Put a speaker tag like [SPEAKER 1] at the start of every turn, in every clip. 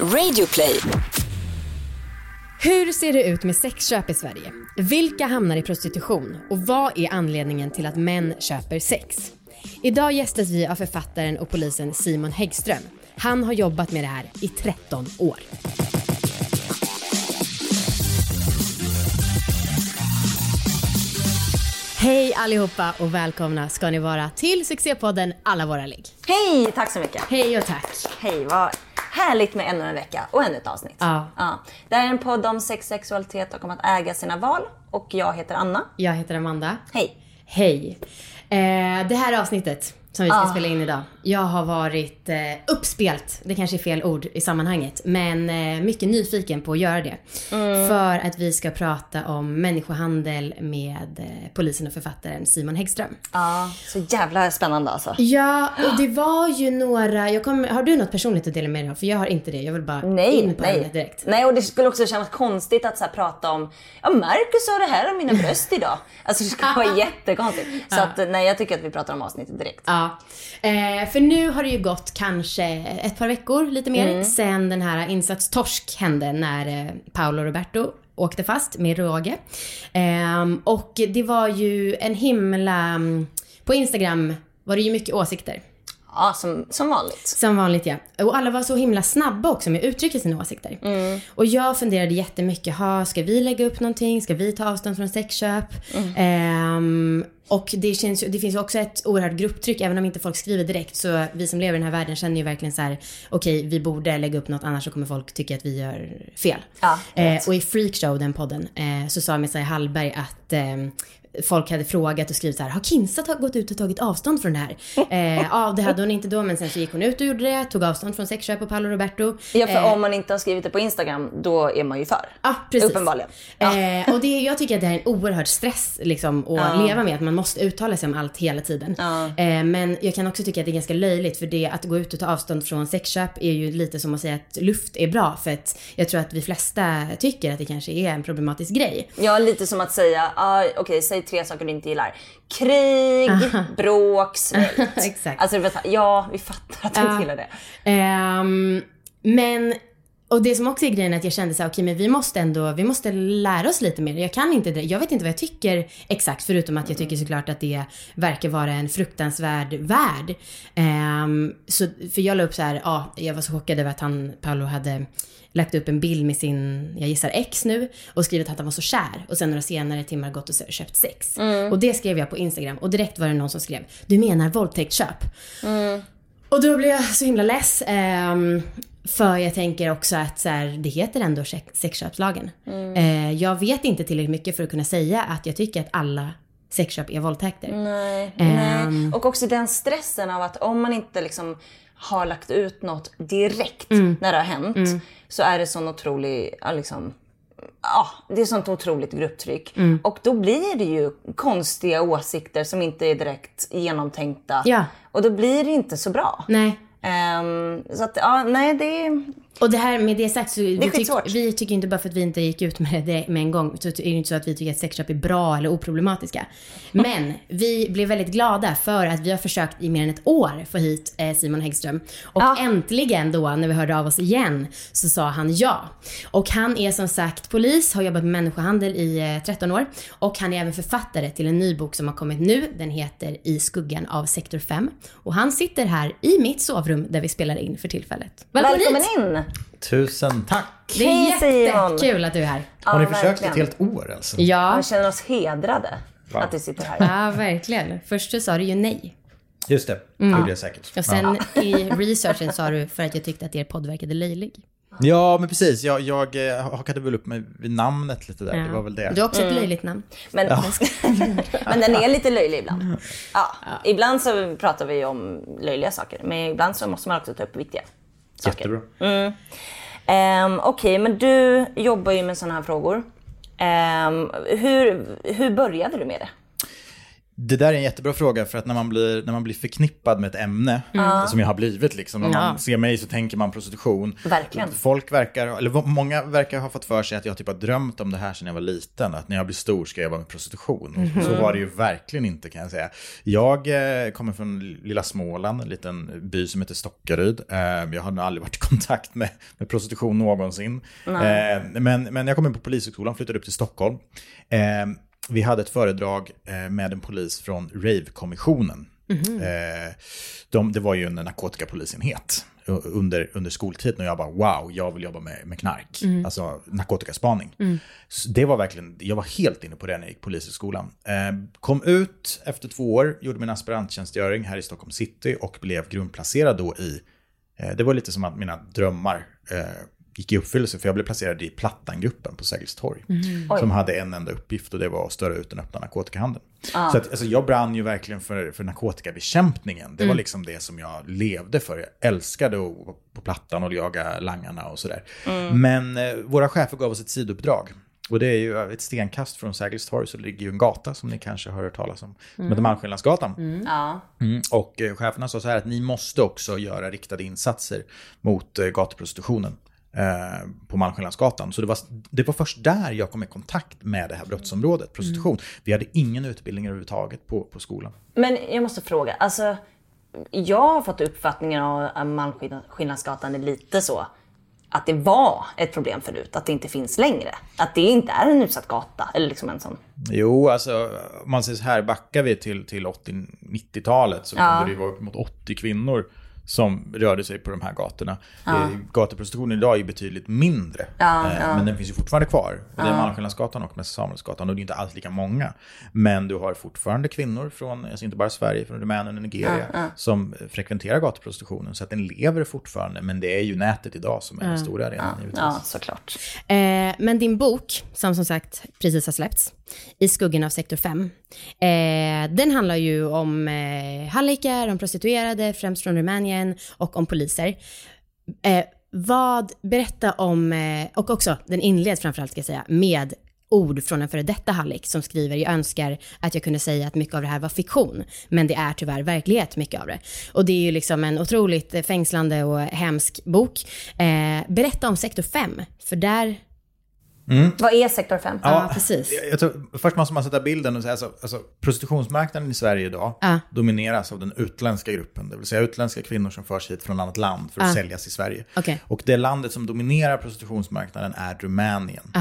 [SPEAKER 1] Radioplay.
[SPEAKER 2] Hur ser det ut med sexköp i Sverige? Vilka hamnar i prostitution? Och vad är anledningen till att män köper sex? Idag gästas vi av författaren och polisen Simon Häggström. Han har jobbat med det här i 13 år. Hej allihopa och välkomna ska ni vara till succépodden Alla våra ligg.
[SPEAKER 3] Hej, tack så mycket.
[SPEAKER 2] Hej och tack.
[SPEAKER 3] Hej, vad härligt med ännu en vecka och ännu ett avsnitt.
[SPEAKER 2] Ja.
[SPEAKER 3] Det här är en podd om sex, sexualitet och om att äga sina val. Och jag heter Anna.
[SPEAKER 2] Jag heter Amanda.
[SPEAKER 3] Hej.
[SPEAKER 2] Hej. Eh, det här avsnittet som vi ska
[SPEAKER 3] Ah.
[SPEAKER 2] spela in idag. Jag har varit eh, uppspelt, det kanske är fel ord i sammanhanget, men eh, mycket nyfiken på att göra det.
[SPEAKER 3] Mm.
[SPEAKER 2] För att vi ska prata om människohandel med eh, polisen och författaren Simon Häggström.
[SPEAKER 3] Ja, så jävla spännande alltså.
[SPEAKER 2] Ja, och det var ju några, jag kommer, har du något personligt att dela med dig av? För jag har inte det, jag vill bara
[SPEAKER 3] Nej,
[SPEAKER 2] in på ämnet
[SPEAKER 3] nej.
[SPEAKER 2] direkt.
[SPEAKER 3] Nej, och det skulle också kännas konstigt att så här, prata om, ja Marcus sa det här om mina bröst idag. Alltså det skulle vara jättekonstigt. Så att, nej, jag tycker att vi pratar om avsnittet direkt.
[SPEAKER 2] Ja, eh, för nu har det ju gått kanske ett par veckor, lite mer,
[SPEAKER 3] Mm.
[SPEAKER 2] sen den här insats torsk hände när eh, Paolo Roberto åkte fast med råge. Ehm, och det var ju en himla... mm, På Instagram var det ju mycket åsikter.
[SPEAKER 3] Ja, som, som vanligt.
[SPEAKER 2] Som vanligt ja. Och alla var så himla snabba också med att uttrycka sina åsikter. Och jag funderade jättemycket, ha, ska vi lägga upp någonting? Ska vi ta avstånd från sexköp? Ehm, och det, känns, det finns ju också ett oerhört grupptryck, även om inte folk skriver direkt. Så vi som lever i den här världen känner ju verkligen så här: okej vi borde lägga upp något annars så kommer folk tycka att vi gör fel.
[SPEAKER 3] Ja,
[SPEAKER 2] eh, och i Freakshow, den podden, eh, så sa Messiah Hallberg att ehm, Folk hade frågat och skrivit så här, har Kinsa gått ut och tagit avstånd från det här? Eh, ja, det hade hon inte då, men sen så gick hon ut och gjorde det, tog avstånd från sexköp och Paolo Roberto.
[SPEAKER 3] Ja, för
[SPEAKER 2] Eh,
[SPEAKER 3] om man inte har skrivit det på Instagram, då är man ju för.
[SPEAKER 2] Ja, precis.
[SPEAKER 3] Uppenbarligen. Ja.
[SPEAKER 2] Eh, och det, jag tycker att det här är en oerhörd stress liksom, att leva med. Att man måste uttala sig om allt hela tiden. Eh, men jag kan också tycka att det är ganska löjligt. För det att gå ut och ta avstånd från sexköp är ju lite som att säga att luft är bra. För att jag tror att vi flesta tycker att det kanske är en problematisk grej.
[SPEAKER 3] Ja, lite som att säga, ah, okej, säg tre saker du inte gillar. Krig, bråk, svält.
[SPEAKER 2] Exakt.
[SPEAKER 3] Alltså, ja, vi fattar att du inte gillar det.
[SPEAKER 2] Ehm, men, och det som också är grejen är att jag kände så här, okej men vi måste ändå, vi måste lära oss lite mer. Jag kan inte det, jag vet inte vad jag tycker exakt förutom att jag tycker såklart att det verkar vara en fruktansvärd värld. Ehm, så, för jag la upp så här, ja, jag var så chockad över att han, Paolo hade lagt upp en bild med sin, jag gissar ex nu, och skrivit att han var så kär. Och sen några senare timmar gått och köpt sex. Och det skrev jag på Instagram och direkt var det någon som skrev, du menar våldtäktsköp? Och då blev jag så himla less. ehm, för jag tänker också att så här, det heter ändå sex- sexköpslagen. Eh, jag vet inte tillräckligt mycket för att kunna säga att jag tycker att alla sexköp är våldtäkter.
[SPEAKER 3] Nej,
[SPEAKER 2] Ehm.
[SPEAKER 3] nej. Och också den stressen av att om man inte liksom har lagt ut något direkt
[SPEAKER 2] Mm.
[SPEAKER 3] när det har hänt så är det sån otrolig, liksom, ja, det är sånt otroligt grupptryck.
[SPEAKER 2] Mm.
[SPEAKER 3] Och då blir det ju konstiga åsikter som inte är direkt genomtänkta.
[SPEAKER 2] Ja.
[SPEAKER 3] Och då blir det inte så bra.
[SPEAKER 2] Nej.
[SPEAKER 3] Um, så att, ja, nej det är...
[SPEAKER 2] Och det här med det sagt så vi, tyck, vi tycker inte bara för att vi inte gick ut med det med en gång så är det inte så att vi tycker att sexköp är bra eller oproblematiska. Men vi blev väldigt glada för att vi har försökt i mer än ett år få hit eh, Simon Häggström. Och
[SPEAKER 3] Ja.
[SPEAKER 2] äntligen då när vi hörde av oss igen så sa han ja. Och han är som sagt polis, har jobbat med människohandel i eh, 13 år och han är även författare till en ny bok som har kommit nu. Den heter I skuggan av sektor 5. Och han sitter här i mitt sovrum där vi spelar in för tillfället.
[SPEAKER 3] Välkommen
[SPEAKER 2] hit!
[SPEAKER 3] in!
[SPEAKER 4] Tusen tack!
[SPEAKER 2] Det är jättekul att du är här.
[SPEAKER 4] Har ni
[SPEAKER 3] Ja,
[SPEAKER 4] försökt
[SPEAKER 3] verkligen.
[SPEAKER 4] ett helt år alltså?
[SPEAKER 2] Ja,
[SPEAKER 3] Vi känner oss hedrade att du sitter här.
[SPEAKER 2] ja verkligen. Först så sa du ju nej.
[SPEAKER 4] Just det, det gjorde jag säkert.
[SPEAKER 2] Och sen i researchen sa du för att jag tyckte att er podd verkade löjlig.
[SPEAKER 4] Ja, men precis. Jag, jag eh, hakade väl upp mig vid namnet lite där. Det var väl det.
[SPEAKER 2] Du har också ett löjligt namn.
[SPEAKER 3] Men, men den är lite löjlig ibland. Ja, ibland så pratar vi om löjliga saker, men ibland så måste man också ta upp viktiga saker.
[SPEAKER 4] Jättebra.
[SPEAKER 3] Um, Okej, men du jobbar ju med sådana här frågor. Ehm, hur, hur började du med det?
[SPEAKER 4] Det där är en jättebra fråga för att när man blir, när man blir förknippad med ett ämne, som jag har blivit liksom, om
[SPEAKER 2] Ja.
[SPEAKER 4] man ser mig så tänker man prostitution.
[SPEAKER 3] Verkligen.
[SPEAKER 4] Folk verkar, eller många verkar ha fått för sig att jag typ har drömt om det här sedan jag var liten, att när jag blir stor ska jag jobba med prostitution. Och Så var det ju verkligen inte kan jag säga. Jag eh, kommer från lilla Småland, en liten by som heter Stockaryd. Eh, jag har nog aldrig varit i kontakt med, med prostitution någonsin. Eh, men, men jag kom in på Polishögskolan, flyttade upp till Stockholm. Vi hade ett föredrag eh, med en polis från Rave-kommissionen. Eh, de, det var ju en narkotikapolisenhet under, under skoltiden och jag bara wow, jag vill jobba med, med knark, alltså narkotikaspaning. Så det var verkligen, jag var helt inne på det när jag gick polishögskolan. Eh, kom ut efter två år, gjorde min aspiranttjänstgöring här i Stockholm city och blev grundplacerad då i, eh, det var lite som att mina drömmar eh, gick i uppfyllelse för jag blev placerad i Plattangruppen på Sergels torg. Som hade en enda uppgift och det var att störa ut den öppna narkotikahandeln. Så att, alltså, jag brann ju verkligen för, för narkotikabekämpningen. Det var liksom det som jag levde för. Jag älskade att vara på Plattan och jaga langarna och sådär. Men eh, våra chefer gav oss ett sidouppdrag. Och det är ju ett stenkast från Sergels torg så det ligger ju en gata som ni kanske har hört talas om. Som heter Malmskillnadsgatan.
[SPEAKER 3] Ja.
[SPEAKER 4] Mm. Och eh, cheferna sa så här att ni måste också göra riktade insatser mot eh, gatuprostitutionen eh, på Malmskillnadsgatan. Så det var, det var först där jag kom i kontakt med det här brottsområdet, prostitution. Vi hade ingen utbildning överhuvudtaget på, på skolan.
[SPEAKER 3] Men jag måste fråga, alltså jag har fått uppfattningen av att Malmskillnadsgatan är lite så att det var ett problem förut, att det inte finns längre. Att det inte är en utsatt gata, eller liksom en sån.
[SPEAKER 4] Jo, alltså om man säger så här, backar vi till, till 80-90-talet så
[SPEAKER 3] Ja.
[SPEAKER 4] kunde det vara uppemot 80 kvinnor som rörde sig på de här gatorna. Ja. Gatuprostitutionen idag är betydligt mindre,
[SPEAKER 3] Ja,
[SPEAKER 4] eh,
[SPEAKER 3] ja.
[SPEAKER 4] men den finns ju fortfarande kvar. Och det är Malmskillnadsgatan och Mäster Samuelsgatan och det är inte alls lika många. Men du har fortfarande kvinnor från, alltså inte bara Sverige, från Rumänien och Nigeria som frekventerar gatuprostitutionen. Så att den lever fortfarande, men det är ju nätet idag som är den stora arenan. givetvis.
[SPEAKER 3] Ja, såklart.
[SPEAKER 2] Eh, men din bok, som som sagt precis har släppts, i skuggan av sektor 5, eh, den handlar ju om eh, hallickar, om prostituerade, främst från Rumänien, och om poliser. Eh, vad, berätta om, eh, och också, den inleds framförallt ska jag säga, med ord från en före detta hallick som skriver jag önskar att jag kunde säga att mycket av det här var fiktion, men det är tyvärr verklighet mycket av det. Och det är ju liksom en otroligt fängslande och hemsk bok. Eh, berätta om sektor 5, för där
[SPEAKER 3] vad är sektor 5?
[SPEAKER 2] Ja, precis.
[SPEAKER 4] Jag, tror, först måste man sätta bilden och säga alltså, alltså, prostitutionsmarknaden i Sverige idag
[SPEAKER 2] Ja.
[SPEAKER 4] domineras av den utländska gruppen. Det vill säga utländska kvinnor som förs hit från annat land för att
[SPEAKER 2] Ja.
[SPEAKER 4] säljas i Sverige.
[SPEAKER 2] Okej.
[SPEAKER 4] Och det landet som dominerar prostitutionsmarknaden är Rumänien.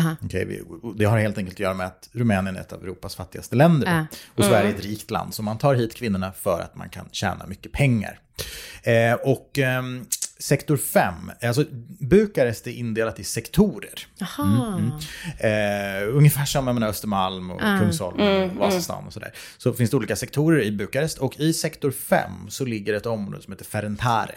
[SPEAKER 4] Och det har helt enkelt att göra med att Rumänien är ett av Europas fattigaste länder.
[SPEAKER 2] Ja.
[SPEAKER 4] Och Sverige är ett rikt land. Så man tar hit kvinnorna för att man kan tjäna mycket pengar. Eh, och ehm, sektor 5, alltså Bukarest är indelat i sektorer.
[SPEAKER 2] Jaha.
[SPEAKER 4] Eh, ungefär som menar, Östermalm och Kungsholmen och Vasastan och sådär. Så finns det olika sektorer i Bukarest och i sektor 5 så ligger ett område som heter Ferentare.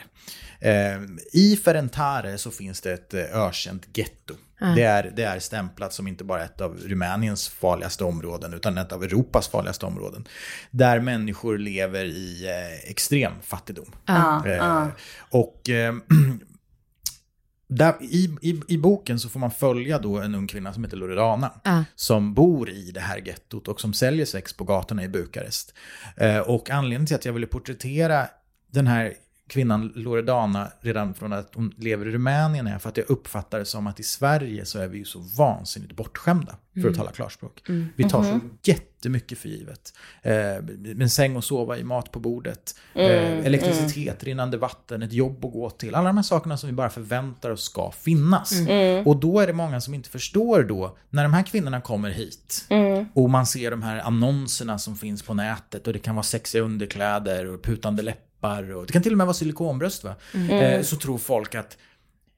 [SPEAKER 4] Eh, I Ferentare så finns det ett eh, ökänt getto. Det, är, det är stämplat som inte bara ett av Rumäniens farligaste områden utan ett av Europas farligaste områden. Där människor lever i eh, extrem fattigdom. Eh, och eh, där, i, i, I boken så får man följa då en ung kvinna som heter Loredana.
[SPEAKER 2] Ja.
[SPEAKER 4] Som bor i det här gettot och som säljer sex på gatorna i Bukarest. Eh, och anledningen till att jag ville porträttera den här kvinnan Loredana redan från att hon lever i Rumänien är för att jag uppfattar det som att i Sverige så är vi ju så vansinnigt bortskämda, för att tala klarspråk. Vi tar så jättemycket för givet. Eh, en säng att sova i, mat på bordet, eh, elektricitet, rinnande vatten, ett jobb att gå till. Alla de här sakerna som vi bara förväntar oss ska finnas. Och då är det många som inte förstår då, när de här kvinnorna kommer hit och man ser de här annonserna som finns på nätet och det kan vara sexiga underkläder och putande läppar och det kan till och med vara silikonbröst va? Eh, så tror folk att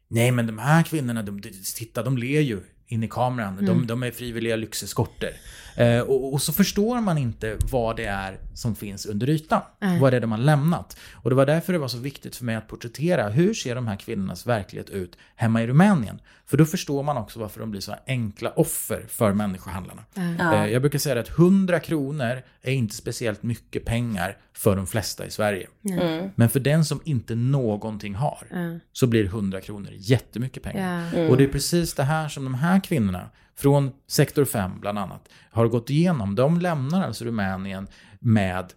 [SPEAKER 4] Nej men de här kvinnorna, de, titta de ler ju in i kameran. De, de är frivilliga lyxeskorter. Eh, och, och så förstår man inte vad det är som finns under ytan. Vad det är de har lämnat. Och det var därför det var så viktigt för mig att porträttera hur ser de här kvinnornas verklighet ut hemma i Rumänien. För då förstår man också varför de blir så enkla offer för människohandlarna. Eh, jag brukar säga att 100 kronor är inte speciellt mycket pengar för de flesta i Sverige. Men för den som inte någonting har så blir 100 kronor jättemycket pengar.
[SPEAKER 2] Ja.
[SPEAKER 4] Och det är precis det här som de här kvinnorna från sektor 5 bland annat, har gått igenom. De lämnar alltså Rumänien med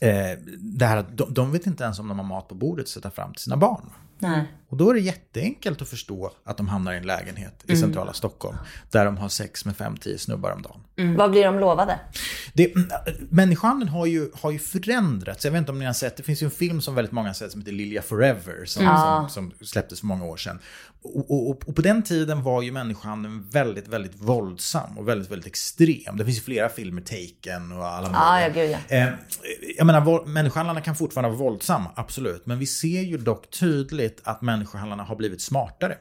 [SPEAKER 4] eh, det här att de, de vet inte ens om de har mat på bordet att sätta fram till sina barn.
[SPEAKER 3] Nej.
[SPEAKER 4] Och då är det jätteenkelt att förstå att de hamnar i en lägenhet i centrala Stockholm där de har sex med 5-10 snubbar om dagen.
[SPEAKER 3] Vad blir de lovade?
[SPEAKER 4] Det, människohandeln har ju, har ju förändrats. Jag vet inte om ni har sett, det finns ju en film som väldigt många har sett som heter Lilja Forever som, som, som släpptes för många år sedan. Och, och, och på den tiden var ju människohandeln väldigt, väldigt våldsam och väldigt, väldigt extrem. Det finns ju flera filmer, Taken och alla
[SPEAKER 3] Ja, ja, gud ja.
[SPEAKER 4] Eh, jag menar, människohandlarna kan fortfarande vara våldsamma, absolut. Men vi ser ju dock tydligt att människohandlarna har blivit smartare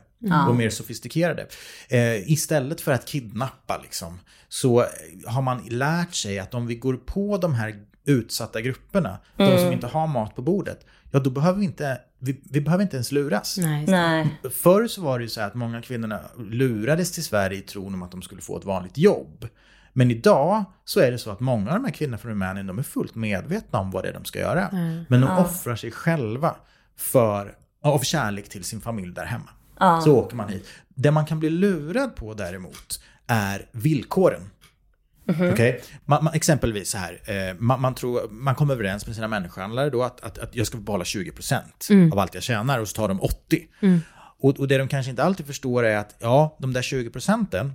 [SPEAKER 4] och mer sofistikerade. Eh, istället för att kidnappa liksom, så har man lärt sig att om vi går på de här utsatta grupperna, de som inte har mat på bordet, ja då behöver vi inte, vi, vi behöver inte ens luras.
[SPEAKER 2] Nej.
[SPEAKER 3] Nej.
[SPEAKER 4] Förr så var det ju så här att många kvinnorna lurades till Sverige i tron om att de skulle få ett vanligt jobb. Men idag så är det så att många av de här kvinnorna från Rumänien, de är fullt medvetna om vad det är de ska göra. Men de offrar sig själva för, av kärlek till sin familj där hemma. Så åker man hit. Det man kan bli lurad på däremot är villkoren. Okej? Man, man, exempelvis så här, eh, man, man, tror, man kommer överens med sina människohandlare då att, att, att jag ska behålla 20% av allt jag tjänar och så tar de 80%. Och, och det de kanske inte alltid förstår är att ja, de där 20 procenten,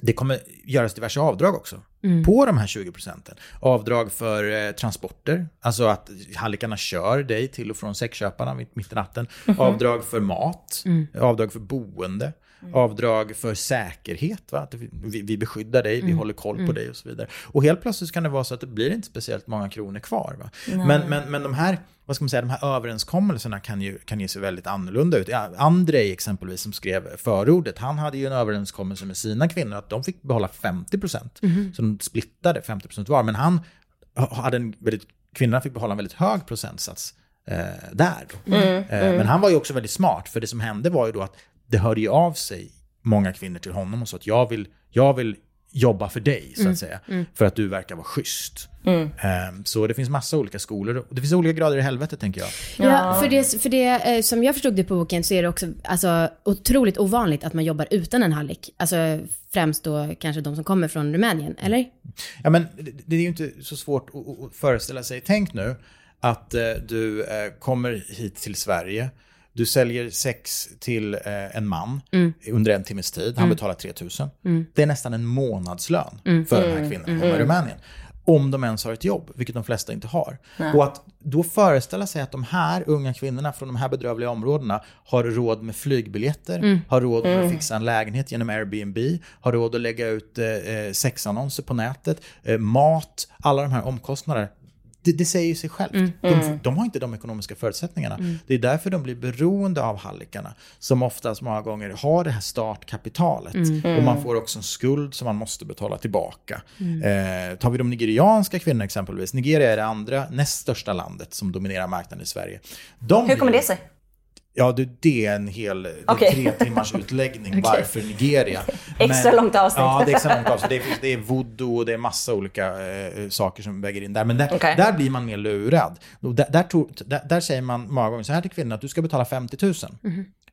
[SPEAKER 4] det kommer göras diverse avdrag också. På de här 20 procenten. Avdrag för eh, transporter, alltså att hallikarna kör dig till och från sexköparna mitt, mitt i natten. Avdrag för mat, avdrag för boende. Avdrag för säkerhet, va? att vi, vi beskyddar dig, vi håller koll på dig och så vidare. Och helt plötsligt kan det vara så att det blir inte speciellt många kronor kvar. Va? Men, men, men de här vad ska man säga, de här överenskommelserna kan ju kan ge sig väldigt annorlunda ut. Andrei exempelvis som skrev förordet, han hade ju en överenskommelse med sina kvinnor att de fick behålla 50%. Så de splittade 50% var. Men han hade en väldigt, kvinnorna fick behålla en väldigt hög procentsats eh, där. Då. Eh, Men han var ju också väldigt smart, för det som hände var ju då att det hörde ju av sig många kvinnor till honom och sa att jag vill, jag vill jobba för dig, så att säga. För att du verkar vara schysst. Ehm, Så det finns massa olika skolor. Och det finns olika grader i helvetet, tänker jag.
[SPEAKER 2] Ja, för det, för det eh, som jag förstod det på boken så är det också alltså, otroligt ovanligt att man jobbar utan en hallick. Alltså främst då kanske de som kommer från Rumänien, eller?
[SPEAKER 4] Ja, men det, det är ju inte så svårt att, att- att föreställa sig. Tänk nu att eh, du eh, kommer hit till Sverige. Du säljer sex till eh, en man under en timmes tid. Han betalar 3000. Det är nästan en månadslön för de här kvinnorna hemma i Rumänien. Om de ens har ett jobb, vilket de flesta inte har. Och att då föreställa sig att de här unga kvinnorna från de här bedrövliga områdena har råd med flygbiljetter, har råd med att fixa en lägenhet genom Airbnb, har råd att lägga ut eh, eh, sexannonser på nätet, eh, mat, alla de här omkostnaderna. Det, det säger ju sig självt. De, de har inte de ekonomiska förutsättningarna. Det är därför de blir beroende av hallikarna, som oftast många gånger har det här startkapitalet. Och man får också en skuld som man måste betala tillbaka. Eh, tar vi de nigerianska kvinnorna exempelvis, Nigeria är det andra näst största landet som dominerar marknaden i Sverige. De
[SPEAKER 3] Hur kommer det sig?
[SPEAKER 4] Ja, du, det är en hel det
[SPEAKER 3] Okej.
[SPEAKER 4] tre timmars utläggning varför Nigeria.
[SPEAKER 3] Extra långt avsnitt.
[SPEAKER 4] Ja, det är extra långt avsnitt. Det är, det är voodoo och det är massa olika eh, saker som väger in där. Men där,
[SPEAKER 3] Okej.
[SPEAKER 4] där blir man mer lurad. Där, där, tog, där, där säger man många gånger så här till kvinnan att du ska betala 50 000.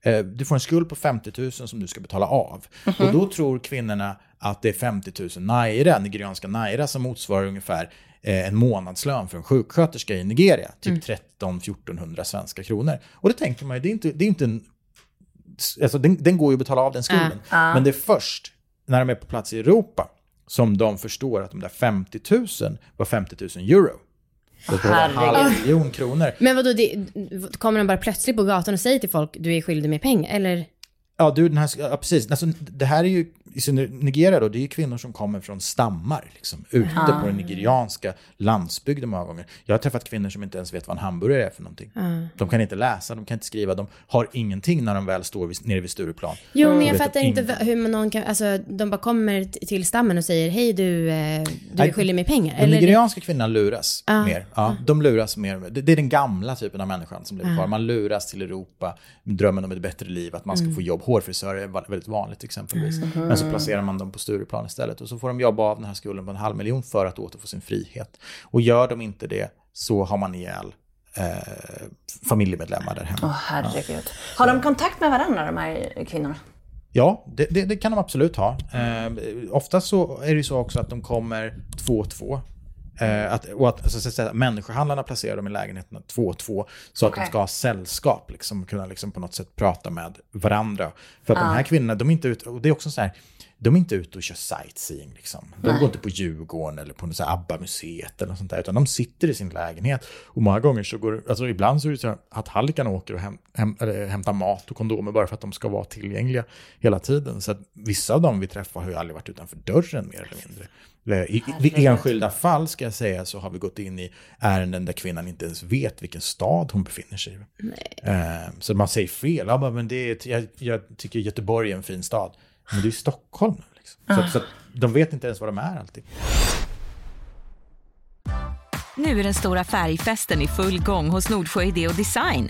[SPEAKER 4] Eh, Du får en skuld på 50 000 som du ska betala av. Och då tror kvinnorna att det är 50 000 naira, nigerianska naira, som motsvarar ungefär eh, en månadslön för en sjuksköterska i Nigeria. Typ 13-1400 svenska kronor. Och det tänker man ju, det är inte, det är inte en alltså den, den går ju att betala av den skulden. Men det är först när de är på plats i Europa som de förstår att de där 50 000 var 50 000 euro. Så det var en halv
[SPEAKER 3] Herregud.
[SPEAKER 4] miljon kronor.
[SPEAKER 2] Men vadå, det, kommer de bara plötsligt på gatan och säger till folk du är skyldig mig pengar? Eller?
[SPEAKER 4] Ja, du, den här, ja, precis. Alltså, det här är ju, i Nigeria då, det är ju kvinnor som kommer från stammar, liksom, ute på den nigerianska landsbygden många gånger. Jag har träffat kvinnor som inte ens vet vad en hamburgare är för någonting. De kan inte läsa, de kan inte skriva, de har ingenting när de väl står vid, nere vid Stureplan.
[SPEAKER 2] Jo, men jag fattar inte
[SPEAKER 4] ingenting.
[SPEAKER 2] hur man- någon kan, alltså de bara kommer till stammen och säger hej du, eh, du är skyldig mig pengar.
[SPEAKER 4] De
[SPEAKER 2] Eller?
[SPEAKER 4] nigerianska kvinnorna luras mer. Ja, de luras mer. Det, det är den gamla typen av människan som lever kvar. Man luras till Europa, drömmen om ett bättre liv, att man ska få jobb. Hårfrisör är väldigt vanligt exempelvis. Men så placerar man dem på Stureplan istället och så får de jobba av den här skulden på en halv miljon för att återfå sin frihet. Och gör de inte det så har man ihjäl eh, familjemedlemmar där hemma.
[SPEAKER 3] Åh herregud. Har de kontakt med varandra de här kvinnorna?
[SPEAKER 4] Ja, det, det, det, kan de absolut ha. Eh, ofta så är det ju så också att de kommer två och två. Eh, att, och att, alltså, så att säga, människohandlarna placerar dem i lägenheterna två och två. Så att
[SPEAKER 3] Okej.
[SPEAKER 4] de ska ha sällskap, liksom, kunna liksom, på något sätt prata med varandra. För att de här kvinnorna, de är inte ute, och det är också så här, de är inte ute och kör sightseeing. Liksom. De går inte på Djurgården eller på ABBA-museet eller något sånt där, utan de sitter i sin lägenhet. Och många gånger så går alltså ibland så är det så att hallikarna åker och häm, häm, hämtar mat och kondomer bara för att de ska vara tillgängliga hela tiden. Så att vissa av dem vi träffar har ju aldrig varit utanför dörren mer eller mindre. I, enskilda fall ska jag säga så har vi gått in i ärenden där kvinnan inte ens vet vilken stad hon befinner sig i. Eh, så man säger fel, ja, men det är, jag, jag tycker Göteborg är en fin stad. Men det är Stockholm nu. Liksom. Så, att- så att de vet inte ens vad de är alltid.
[SPEAKER 1] Nu är den stora färgfesten i full gång hos Nordsjö Idé och Design.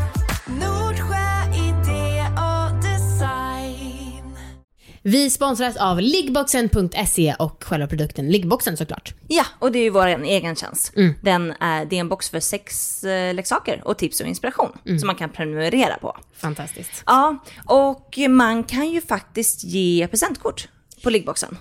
[SPEAKER 2] Vi sponsras av liggboxen.se och själva produkten Liggboxen såklart.
[SPEAKER 3] Ja, och det är ju vår egen tjänst. Den är, det är en box för sexleksaker och tips och inspiration som man kan prenumerera på.
[SPEAKER 2] Fantastiskt.
[SPEAKER 3] Ja, och man kan ju faktiskt ge presentkort på liggboxen.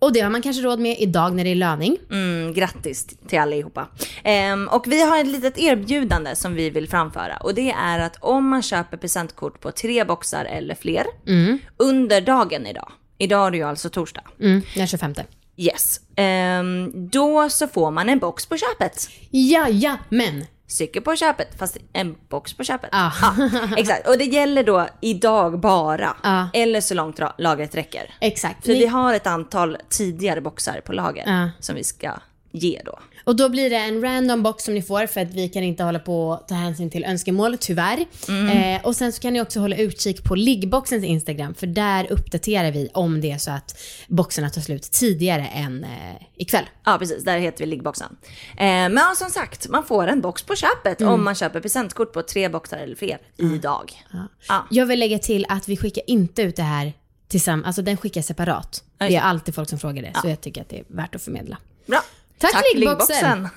[SPEAKER 2] Och det har man kanske råd med idag när det är löning.
[SPEAKER 3] Mm, grattis till allihopa. Ehm, och vi har ett litet erbjudande som vi vill framföra och det är att om man köper presentkort på tre boxar eller fler under dagen idag, idag är det ju alltså torsdag,
[SPEAKER 2] Mm, den 25.
[SPEAKER 3] yes, Ehm, då så får man en box på köpet.
[SPEAKER 2] Ja, ja, men.
[SPEAKER 3] Cykel på köpet, fast en box på köpet.
[SPEAKER 2] Ah.
[SPEAKER 3] Ja, exakt, och det gäller då idag bara.
[SPEAKER 2] Ah.
[SPEAKER 3] Eller så långt lagret räcker.
[SPEAKER 2] Exakt.
[SPEAKER 3] För
[SPEAKER 2] Ni-
[SPEAKER 3] vi har ett antal tidigare boxar på lager
[SPEAKER 2] Ah.
[SPEAKER 3] som vi ska ge då.
[SPEAKER 2] Och då blir det en random box som ni får för att vi kan inte hålla på och ta hänsyn till önskemål, tyvärr. Eh, och sen så kan ni också hålla utkik på liggboxens Instagram för där uppdaterar vi om det är så att boxarna tar slut tidigare än eh, ikväll.
[SPEAKER 3] Ja precis, där heter vi liggboxen. Eh, men ja, som sagt, man får en box på köpet
[SPEAKER 2] Mm.
[SPEAKER 3] om man köper presentkort på tre boxar eller fler idag. Ja.
[SPEAKER 2] Jag vill lägga till att vi skickar inte ut det här tillsammans, alltså den skickar separat.
[SPEAKER 3] Ja,
[SPEAKER 2] Det är alltid folk som frågar det, så jag tycker att det är värt att förmedla.
[SPEAKER 3] Bra.
[SPEAKER 2] Tack, liggboxen.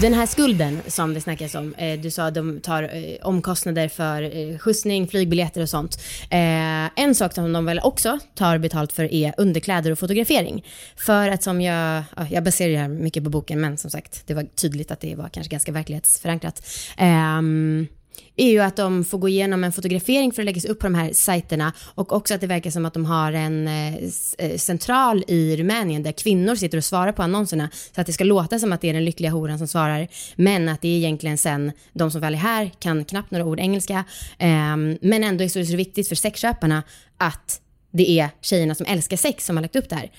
[SPEAKER 2] Den här skulden som det snackas om, eh, du sa att de tar eh, omkostnader för eh, skjutsning, flygbiljetter och sånt. Eh, en sak som de väl också tar betalt för är underkläder och fotografering. För att som jag, ja, jag baserar det här mycket på boken, men som sagt, det var tydligt att det var kanske ganska verklighetsförankrat. Är ju att de får gå igenom en fotografering för att läggas upp på de här sajterna. Och också att det verkar som att de har en eh, central i Rumänien där kvinnor sitter och svarar på annonserna. Så att det ska låta som att det är den lyckliga horan som svarar. Men att det är egentligen sen de som väl är här kan knappt några ord engelska. Ehm, men ändå är det så viktigt för sexköparna att det är tjejerna som älskar sex som har lagt upp det här.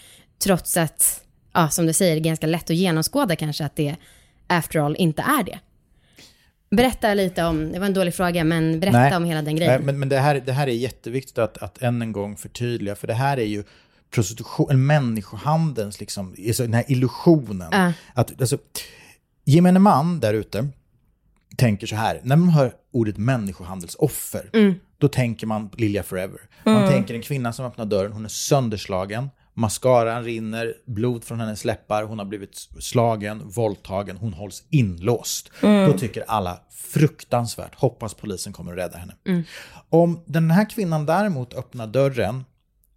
[SPEAKER 2] Trots att, ja som du säger, det är ganska lätt att genomskåda kanske att det after all inte är det. Berätta lite om, det var en dålig fråga, men berätta
[SPEAKER 4] Nej.
[SPEAKER 2] om hela den
[SPEAKER 4] Nej,
[SPEAKER 2] grejen.
[SPEAKER 4] men men det, här, det här är jätteviktigt att, att än en gång förtydliga, för det här är ju prostitution, människohandelns, liksom, alltså den här illusionen.
[SPEAKER 2] Ja.
[SPEAKER 4] Att, alltså, gemene man där ute tänker så här, när man hör ordet människohandelsoffer, då tänker man Lilja Forever. Man tänker en kvinna som öppnar dörren, hon är sönderslagen, mascaran rinner, blod från hennes läppar, hon har blivit slagen, våldtagen, hon hålls inlåst. Då tycker alla fruktansvärt, hoppas polisen kommer att rädda henne. Om den här kvinnan däremot öppnar dörren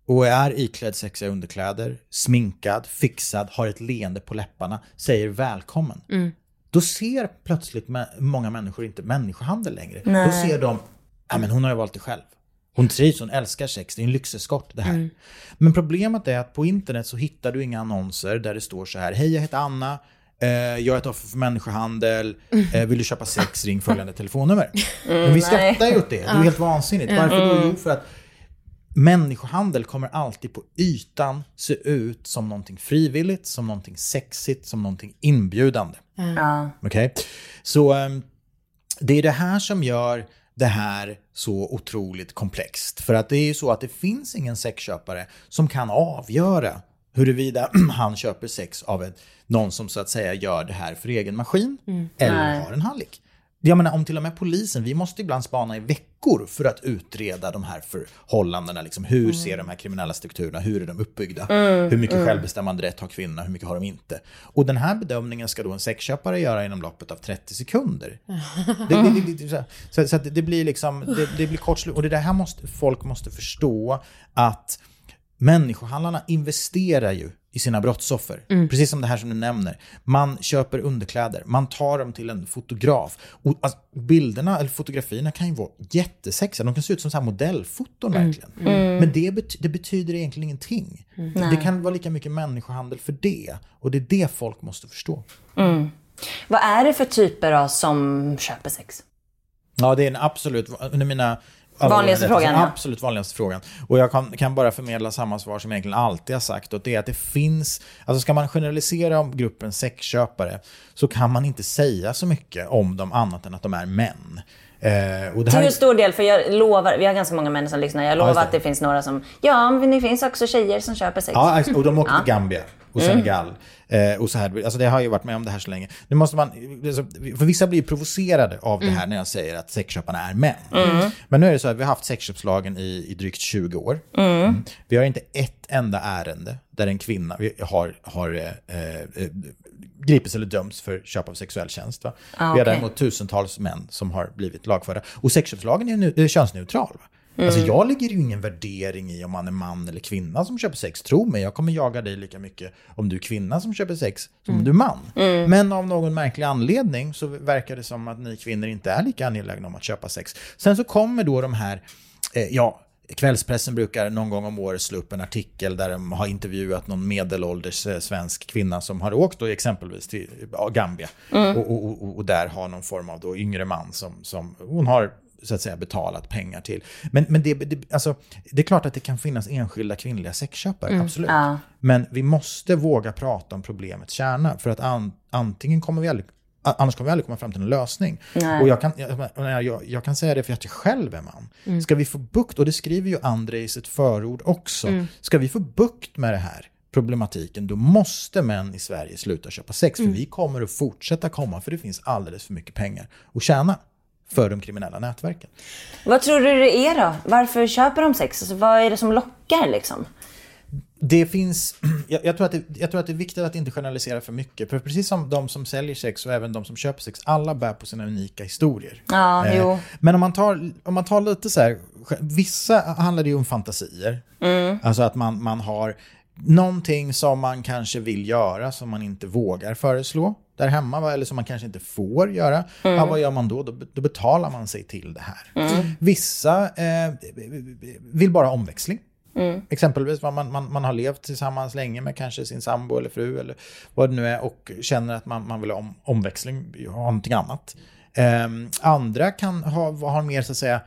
[SPEAKER 4] och är iklädd sexiga underkläder, sminkad, fixad, har ett leende på läpparna, säger välkommen. Då ser plötsligt många människor inte människohandel längre. Då ser de, ja men hon har ju valt det själv. Hon trivs, hon älskar sex, det är en lyxeskort det här. Men problemet är att på internet så hittar du inga annonser där det står så här, hej jag heter Anna, eh, jag är ett offer för människohandel, eh, vill du köpa sex, ring följande telefonnummer. Men vi skrattar ju åt det, det är helt vansinnigt. Varför då? Jo, för att människohandel kommer alltid på ytan se ut som någonting frivilligt, som någonting sexigt, som någonting inbjudande.
[SPEAKER 3] Ja.
[SPEAKER 4] Okej? Så ehm, det är det här som gör det här så otroligt komplext. För att det är ju så att det finns ingen sexköpare som kan avgöra huruvida han köper sex av ett, någon som så att säga gör det här för egen maskin eller
[SPEAKER 3] Nej.
[SPEAKER 4] har en hallick. Jag menar om till och med polisen, vi måste ibland spana i veckor för att utreda de här förhållandena. Liksom, hur ser de här kriminella strukturerna, hur är de uppbyggda? hur mycket självbestämmande rätt har kvinnorna, hur mycket har de inte? Och den här bedömningen ska då en sexköpare göra inom loppet av 30 sekunder. Det, det, det, så- så, det blir liksom, det, blir kortslut. Och det här måste, folk måste förstå att människohandlarna investerar ju i sina brottsoffer. Precis som det här som du nämner. Man köper underkläder, man tar dem till en fotograf. Och alltså, bilderna eller fotografierna kan ju vara jättesexiga, de kan se ut som så här modellfoton verkligen. Men det, bet- det betyder egentligen ingenting. Det kan vara lika mycket människohandel för det. Och det är det folk måste förstå.
[SPEAKER 3] Vad är det för typer av som köper sex?
[SPEAKER 4] Ja, det är en absolut, under mina
[SPEAKER 3] Vanligaste frågan, ja.
[SPEAKER 4] Absolut vanligaste frågan. Och jag kan, kan bara förmedla samma svar som jag egentligen alltid har sagt. Och det är att det finns, alltså ska man generalisera om gruppen sexköpare så kan man inte säga så mycket om dem annat än att de är män. Eh, och det
[SPEAKER 3] Till
[SPEAKER 4] här
[SPEAKER 3] hur stor del? För jag lovar, vi har ganska många män som lyssnar. Jag lovar
[SPEAKER 4] det.
[SPEAKER 3] att det finns några som, ja men det finns också tjejer som köper sex.
[SPEAKER 4] Ja, och de åkte till Gambia och Senegal. Eh, och så här, alltså det har ju varit med om det här så länge. Nu måste man, alltså, för vissa blir provocerade av det här när jag säger att sexköparna är män. Men nu är det så att vi har haft sexköpslagen i, i drygt 20 år. Mm. Vi har inte ett enda ärende där en kvinna vi har, har eh, eh, gripits eller dömts för köp av sexuell tjänst. Va? vi har däremot tusentals män som har blivit lagförda. Och sexköpslagen är, nu, är könsneutral. Va? Alltså jag lägger ju ingen värdering i om man är man eller kvinna som köper sex. Tro mig, jag kommer jaga dig lika mycket om du är kvinna som köper sex som om du är man. Men av någon märklig anledning så verkar det som att ni kvinnor inte är lika angelägna om att köpa sex. Sen så kommer då de här, eh, ja, Kvällspressen brukar någon gång om året slå upp en artikel där de har intervjuat någon medelålders eh, svensk kvinna som har åkt då exempelvis till Gambia och, och, och, och där har någon form av då yngre man som, som hon har så att säga betalat pengar till. Men, men det, det, alltså, det är klart att det kan finnas enskilda kvinnliga sexköpare, absolut.
[SPEAKER 3] Ja.
[SPEAKER 4] Men vi måste våga prata om problemets kärna för att an, antingen kommer vi aldrig Annars kommer vi aldrig komma fram till en lösning. Och jag kan, jag, jag, jag, kan säga det för att jag själv är man. Ska vi få bukt, och det skriver ju André i sitt förord också, ska vi få bukt med det här problematiken, då måste män i Sverige sluta köpa sex. För vi kommer att fortsätta komma, för det finns alldeles för mycket pengar att tjäna för de kriminella nätverken.
[SPEAKER 3] Vad tror du det är då? Varför köper de sex? Alltså, vad är det som lockar liksom?
[SPEAKER 4] Det finns, jag, jag, tror att det, jag tror att det är viktigt att inte generalisera för mycket. För precis som de som säljer sex och även de som köper sex, alla bär på sina unika historier.
[SPEAKER 3] Ja,
[SPEAKER 4] Eh,
[SPEAKER 3] jo.
[SPEAKER 4] Men om man, tar, om man tar lite så här, vissa handlar det ju om fantasier. Alltså att man, man har någonting som man kanske vill göra som man inte vågar föreslå där hemma, eller som man kanske inte får göra. Ja, vad gör man då? då? Då betalar man sig till det här. Vissa eh, vill bara ha omväxling. Exempelvis vad man, man, man har levt tillsammans länge med kanske sin sambo eller fru eller vad det nu är och känner att man, man vill ha om, omväxling, ha någonting annat. Ehm, andra kan ha, ha mer så att säga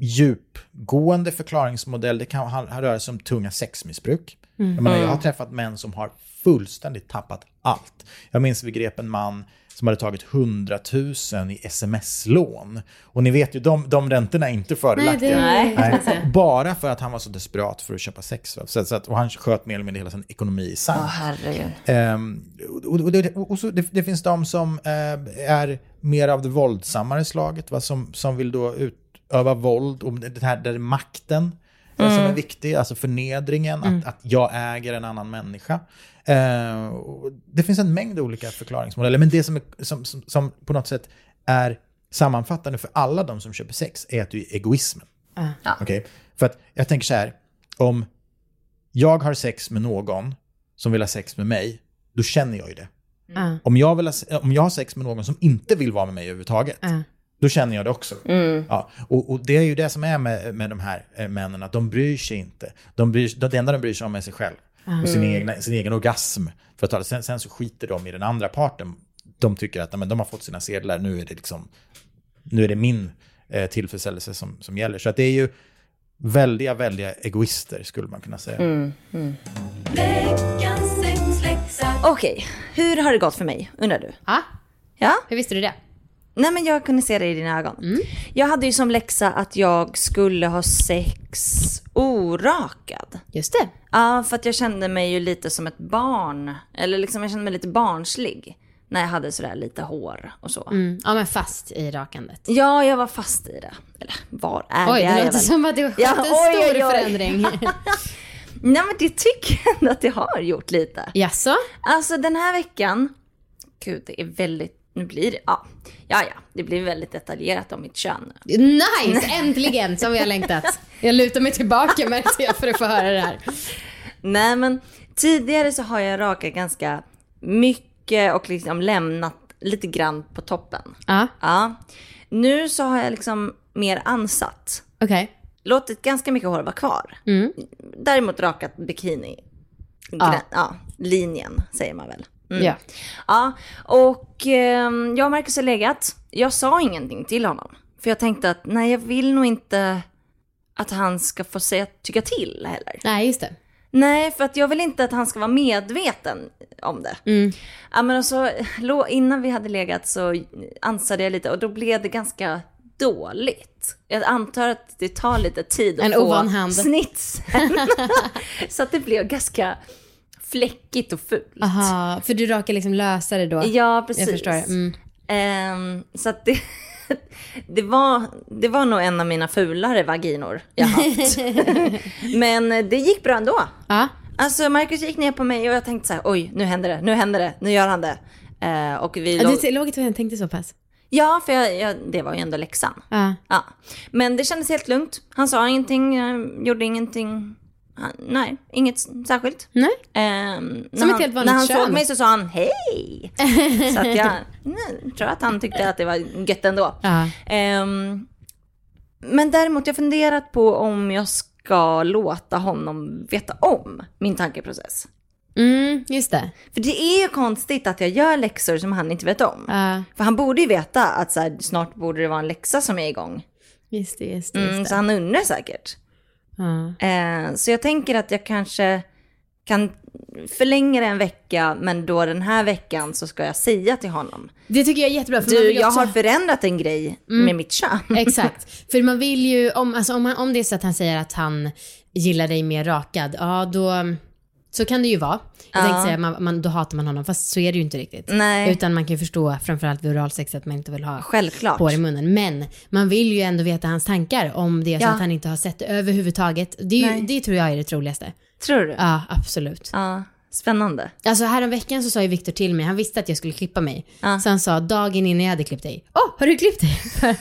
[SPEAKER 4] djupgående förklaringsmodell. Det kan röra sig om tunga sexmissbruk. Jag, menar, jag har träffat män som har fullständigt tappat allt. Jag minns vi grep en man som hade tagit 100 000 i sms-lån. Och ni vet ju, de, de räntorna är inte fördelaktiga.
[SPEAKER 2] Nej, man säga.
[SPEAKER 4] Bara för att han var så desperat för att köpa sex. va. Så, så att, och han sköt mer eller mindre hela sin ekonomi i sand.
[SPEAKER 3] Åh herregud.
[SPEAKER 4] Ehm, och, och, det, och så, det, det finns de som eh, är mer av det våldsammare slaget, va, som, som vill då utöva våld. Och det här där är makten eh, som är viktig, alltså förnedringen, att, att jag äger en annan människa. Eh, det finns en mängd olika förklaringsmodeller, men det som, är, som, som, som på något sätt är sammanfattande för alla de som köper sex är att det är egoismen. Okej? För att jag tänker så här, om jag har sex med någon som vill ha sex med mig, då känner jag ju det.
[SPEAKER 2] Ja.
[SPEAKER 4] Om, jag vill ha, om jag har sex med någon som inte vill vara med mig överhuvudtaget,
[SPEAKER 2] Ja.
[SPEAKER 4] Då känner jag det också. Ja, och, och det är ju det som är med, med de här eh, männen, att de bryr sig inte. De bryr, det enda de bryr sig om är sig själv och sin, egna, sin egen orgasm. För att tala. Sen, sen så skiter de i den andra parten. De tycker att men de har fått sina sedlar, nu är det, liksom, nu är det min eh, tillfredsställelse som, som gäller. Så att det är ju väldiga, väldiga egoister skulle man kunna säga.
[SPEAKER 5] Veckans sexläxa.
[SPEAKER 3] Okej, hur har det gått för mig undrar du?
[SPEAKER 2] Ja,
[SPEAKER 3] Ja?
[SPEAKER 2] hur visste du det?
[SPEAKER 3] Nej men jag kunde se det i dina ögon. Jag hade ju som läxa att jag skulle ha sex orakad.
[SPEAKER 2] Just det.
[SPEAKER 3] Ja, för att jag kände mig ju lite som ett barn. Eller liksom jag kände mig lite barnslig. när jag hade sådär lite hår och så.
[SPEAKER 2] Mm. Ja, men fast i rakandet.
[SPEAKER 3] Ja, jag var fast i det. Eller var är
[SPEAKER 2] Oj,
[SPEAKER 3] det?
[SPEAKER 2] det
[SPEAKER 3] är jag
[SPEAKER 2] låter som att det har skett
[SPEAKER 3] Ja,
[SPEAKER 2] en
[SPEAKER 3] oj,
[SPEAKER 2] stor
[SPEAKER 3] oj, oj.
[SPEAKER 2] förändring.
[SPEAKER 3] Nej men det tycker jag ändå att det har gjort lite.
[SPEAKER 2] Jaså?
[SPEAKER 3] Alltså den här veckan, gud det är väldigt, nu blir det, ja, ja, ja det blir väldigt detaljerat om mitt kön.
[SPEAKER 2] Nice! Äntligen, som vi har längtat. Jag lutar mig tillbaka märkte jag för att få höra det här.
[SPEAKER 3] Nej men tidigare så har jag rakat ganska mycket och liksom lämnat lite grann på toppen.
[SPEAKER 2] Ja,
[SPEAKER 3] Ja. Nu så har jag liksom mer ansatt.
[SPEAKER 2] okej.
[SPEAKER 3] Låtit ganska mycket hår vara kvar.
[SPEAKER 2] Mm.
[SPEAKER 3] Däremot rakat bikini.
[SPEAKER 2] Ja.
[SPEAKER 3] ja linjen säger man väl. Mm.
[SPEAKER 2] Ja.
[SPEAKER 3] Ja, och eh, jag och Marcus har legat. Jag sa ingenting till honom. För jag tänkte att nej, jag vill nog inte att han ska få säga, tycka till heller.
[SPEAKER 2] Nej, just det.
[SPEAKER 3] Nej, för att jag vill inte att han ska vara medveten om det.
[SPEAKER 2] Mm.
[SPEAKER 3] Ja, men och så, lå- innan vi hade legat så ansade jag lite och då blev det ganska dåligt. Jag antar att det tar lite tid att
[SPEAKER 2] En
[SPEAKER 3] få snitsen. så att det blev ganska fläckigt och fult.
[SPEAKER 2] Aha, för du rakar liksom lösare då?
[SPEAKER 3] Ja, precis.
[SPEAKER 2] Jag förstår. Mm.
[SPEAKER 3] Ehm, så att det, det, var, det var nog en av mina fulare vaginor jag haft. Men det gick bra ändå.
[SPEAKER 2] Ja.
[SPEAKER 3] Alltså Marcus gick ner på mig och jag tänkte så här, oj nu händer det, nu händer det, nu gör han det. Eh, och vi
[SPEAKER 2] Ja. Det låg jag tänkte så pass.
[SPEAKER 3] Ja, för jag, jag, det var ju ändå läxan.
[SPEAKER 2] Ja.
[SPEAKER 3] Ja. Men det kändes helt lugnt. Han sa ingenting, jag gjorde ingenting. Han, nej, inget särskilt.
[SPEAKER 2] Nej?
[SPEAKER 3] När
[SPEAKER 2] Som ett helt vanligt
[SPEAKER 3] När han
[SPEAKER 2] kön.
[SPEAKER 3] såg mig så sa han hej. så att jag nej, tror att han tyckte att det var gött ändå.
[SPEAKER 2] Ja.
[SPEAKER 3] Ehm, men däremot, jag funderat på om jag ska låta honom veta om min tankeprocess.
[SPEAKER 2] Mm, just det.
[SPEAKER 3] För det är ju konstigt att jag gör läxor som han inte vet om.
[SPEAKER 2] Ja,
[SPEAKER 3] För han borde ju veta att så här, snart borde det vara en läxa som är igång.
[SPEAKER 2] just det. Just det,
[SPEAKER 3] Mm,
[SPEAKER 2] just
[SPEAKER 3] så
[SPEAKER 2] det.
[SPEAKER 3] han undrar säkert. Eh, så jag tänker att jag kanske kan förlänga det en vecka, men då den här veckan så ska jag säga till honom.
[SPEAKER 2] Det tycker jag är jättebra. För
[SPEAKER 3] Du,
[SPEAKER 2] ju
[SPEAKER 3] jag
[SPEAKER 2] också-
[SPEAKER 3] har förändrat en grej med mitt kön.
[SPEAKER 2] Exakt. För man vill ju, om, alltså, om, han, om det är så att han säger att han gillar dig mer rakad, ja då, så kan det ju vara. Jag
[SPEAKER 3] Ja.
[SPEAKER 2] tänkte säga, man, man, då hatar man honom, fast så är det ju inte riktigt.
[SPEAKER 3] Nej.
[SPEAKER 2] Utan man kan ju förstå, framförallt vid oralsex, att man inte vill ha
[SPEAKER 3] Självklart.
[SPEAKER 2] hår i munnen. Men man vill ju ändå veta hans tankar om det är så
[SPEAKER 3] Ja.
[SPEAKER 2] att han inte har sett det överhuvudtaget. Det, ju, det tror jag är det troligaste.
[SPEAKER 3] Tror du?
[SPEAKER 2] Ja, absolut.
[SPEAKER 3] Ja, spännande.
[SPEAKER 2] Alltså häromveckan så sa ju Viktor till mig, han visste att jag skulle klippa mig.
[SPEAKER 3] Ja.
[SPEAKER 2] Så han sa dagen innan jag hade klippt dig, åh, har du klippt dig?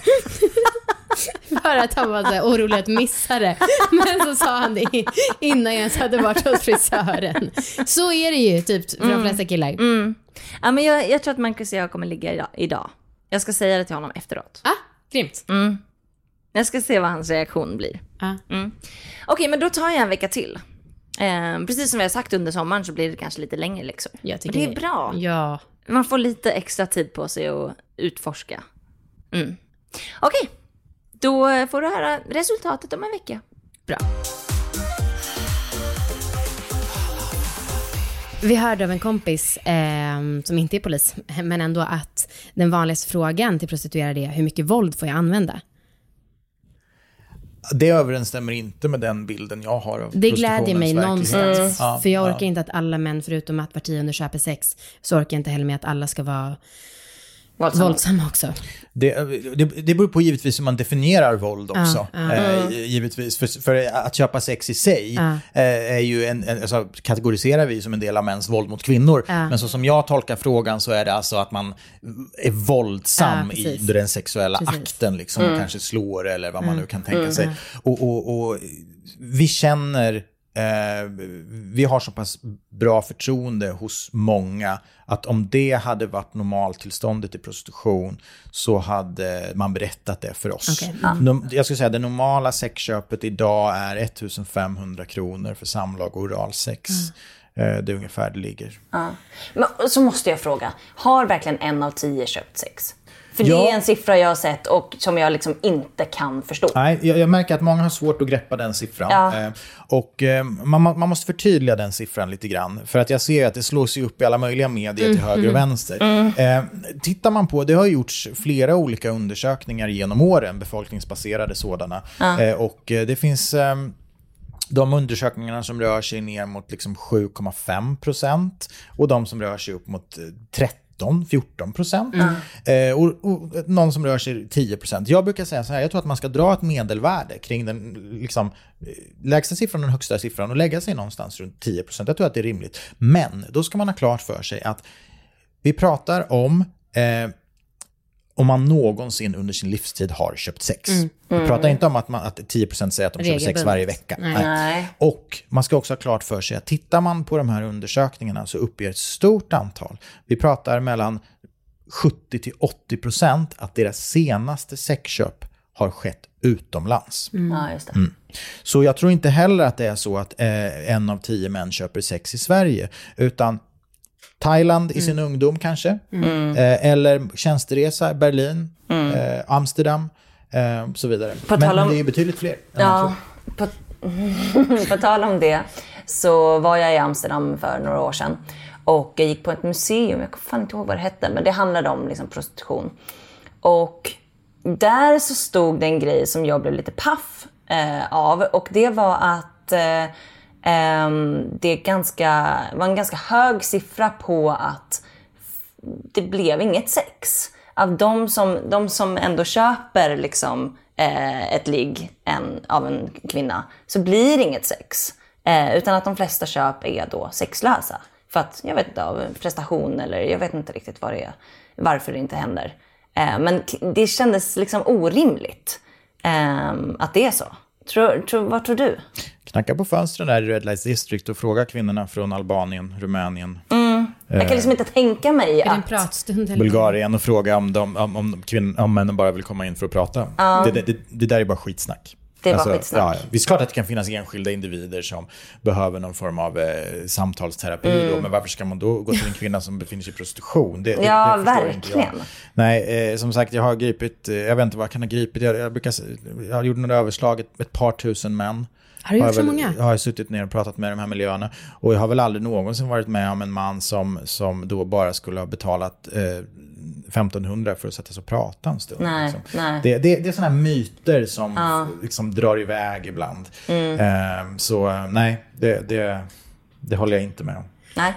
[SPEAKER 2] För att han var så orolig att missa det. Men så sa han det innan jag ens hade varit hos frisören. Så är det ju typ för de flesta killar.
[SPEAKER 3] Mm. Ja, men jag, jag tror att Marcus och jag kommer ligga idag. Jag ska säga det till honom efteråt.
[SPEAKER 2] Ah, grymt.
[SPEAKER 3] Mm. Jag ska se vad hans reaktion blir.
[SPEAKER 2] Ah.
[SPEAKER 3] Mm. Okej, men då tar jag en vecka till. Eh, precis som vi har sagt under sommaren så blir det kanske lite längre läxor.
[SPEAKER 2] Jag
[SPEAKER 3] Men det är bra.
[SPEAKER 2] Ja.
[SPEAKER 3] Man får lite extra tid på sig att utforska. Mm. Okej, då får du höra resultatet om en vecka.
[SPEAKER 2] Bra. Vi hörde av en kompis eh, som inte är polis, men ändå att den vanligaste frågan till prostituerade är hur mycket våld får jag använda?
[SPEAKER 4] Det överensstämmer inte med den bilden jag har av
[SPEAKER 2] Det glädjer mig någonstans.
[SPEAKER 4] Ja,
[SPEAKER 2] för jag
[SPEAKER 4] ja.
[SPEAKER 2] orkar inte att alla män, förutom att var tionde köper sex, så orkar jag inte heller med att alla ska vara
[SPEAKER 3] Våldsamma.
[SPEAKER 2] våldsamma också.
[SPEAKER 4] Det, det, det beror på givetvis hur man definierar våld också.
[SPEAKER 2] ja.
[SPEAKER 4] Eh, givetvis. För, för att köpa sex i sig
[SPEAKER 2] Ja.
[SPEAKER 4] eh, är ju en, en, alltså, kategoriserar vi som en del av mäns våld mot kvinnor.
[SPEAKER 2] Ja.
[SPEAKER 4] Men så som jag tolkar frågan så är det alltså att man är våldsam
[SPEAKER 2] Ja,
[SPEAKER 4] i
[SPEAKER 2] precis.
[SPEAKER 4] den sexuella
[SPEAKER 2] Precis.
[SPEAKER 4] akten. Liksom, och kanske slår eller vad man nu kan tänka sig. Och, och, och vi känner Eh, vi har så pass bra förtroende hos många att om det hade varit normaltillståndet i prostitution så hade man berättat det för oss.
[SPEAKER 2] Okej,
[SPEAKER 4] Nom- Jag skulle säga det normala sexköpet idag är 1500 kronor för samlag och oralsex. Eh, det är ungefär det ligger.
[SPEAKER 3] Ja. Men så måste jag fråga, har verkligen en av tio köpt sex? För det
[SPEAKER 4] Ja.
[SPEAKER 3] är en siffra jag har sett och som jag liksom inte kan förstå.
[SPEAKER 4] Nej, jag, jag märker att många har svårt att greppa den siffran.
[SPEAKER 3] Ja.
[SPEAKER 4] Eh, och eh, man, man måste förtydliga den siffran lite grann. För att jag ser att det slås ju upp i alla möjliga medier till höger och vänster. Eh, tittar man på, det har gjorts flera olika undersökningar genom åren, befolkningsbaserade sådana. Eh, och eh, det finns... ehm, de undersökningarna som rör sig ner mot liksom 7,5 procent och de som rör sig upp mot eh, 30 13-14 procent. Eh, och, och någon som rör sig 10 procent. Jag brukar säga så här, jag tror att man ska dra ett medelvärde kring den liksom, eh, lägsta siffran och den högsta siffran och lägga sig någonstans runt 10 procent. Jag tror att det är rimligt. Men då ska man ha klart för sig att vi pratar om eh, om man någonsin under sin livstid har köpt sex. Vi pratar inte om att, man, att 10% säger att de köper sex varje vecka.
[SPEAKER 2] Nej.
[SPEAKER 3] Nej.
[SPEAKER 4] Och man ska också ha klart för sig att tittar man på de här undersökningarna så uppger ett stort antal, vi pratar mellan 70 till 80% att deras senaste sexköp har skett utomlands.
[SPEAKER 3] Ja, just det.
[SPEAKER 4] Så jag tror inte heller att det är så att eh, en av tio män köper sex i Sverige, utan Thailand i sin ungdom kanske, eh, eller tjänsteresa, Berlin, eh, Amsterdam, eh, och så vidare.
[SPEAKER 3] På
[SPEAKER 4] Men
[SPEAKER 3] om-
[SPEAKER 4] det är ju betydligt fler.
[SPEAKER 3] Ja, på, på tal om det så var jag i Amsterdam för några år sedan och jag gick på ett museum, jag kommer inte ihåg vad det hette, men det handlade om liksom prostitution. Och där så stod det en grej som jag blev lite paff eh, av och det var att eh, Ehm, det är ganska, var en ganska hög siffra på att det blev inget sex. Av de som, de som ändå köper liksom, eh, ett ligg av en kvinna så blir det inget sex. Eh, utan att de flesta köp är då sexlösa. För att, jag vet inte, av prestation eller jag vet inte riktigt vad det är, varför det inte händer. Eh, men det kändes liksom orimligt eh, att det är så. Tror, tror, vad tror du?
[SPEAKER 4] Knacka på fönstren där i Red Light District och fråga kvinnorna från Albanien, Rumänien,
[SPEAKER 3] Jag kan liksom inte tänka mig
[SPEAKER 2] Är
[SPEAKER 3] att...
[SPEAKER 2] pratstund? Eller?
[SPEAKER 4] Bulgarien och fråga om, de, om, om, kvinn, om männen bara vill komma in för att prata. Det, det, det, det där är bara skitsnack.
[SPEAKER 3] Det är bara skitsnack.
[SPEAKER 4] Ja, visst klart att det kan finnas enskilda individer som behöver någon form av eh, samtalsterapi
[SPEAKER 3] Mm.
[SPEAKER 4] då, men varför ska man då gå till en kvinna som befinner sig i prostitution? Det,
[SPEAKER 3] Ja,
[SPEAKER 4] det
[SPEAKER 3] verkligen.
[SPEAKER 4] Nej, eh, som sagt, jag har gripit, eh, jag vet inte vad jag kan ha gripit, jag, jag, brukar, jag har gjort några överslag, ett, ett par tusen män.
[SPEAKER 2] Har du gjort
[SPEAKER 4] jag
[SPEAKER 2] så många?
[SPEAKER 4] Har jag suttit ner och pratat med de här miljöerna. Och jag har väl aldrig någonsin varit med om en man som, som då bara skulle ha betalat eh, 1500 för att sätta sig och prata en stund.
[SPEAKER 3] Nej,
[SPEAKER 4] liksom.
[SPEAKER 3] nej.
[SPEAKER 4] Det, det, det är sådana här myter som f- liksom drar iväg ibland.
[SPEAKER 3] Mm.
[SPEAKER 4] Eh, så nej, det, det, det håller jag inte med om.
[SPEAKER 3] Nej.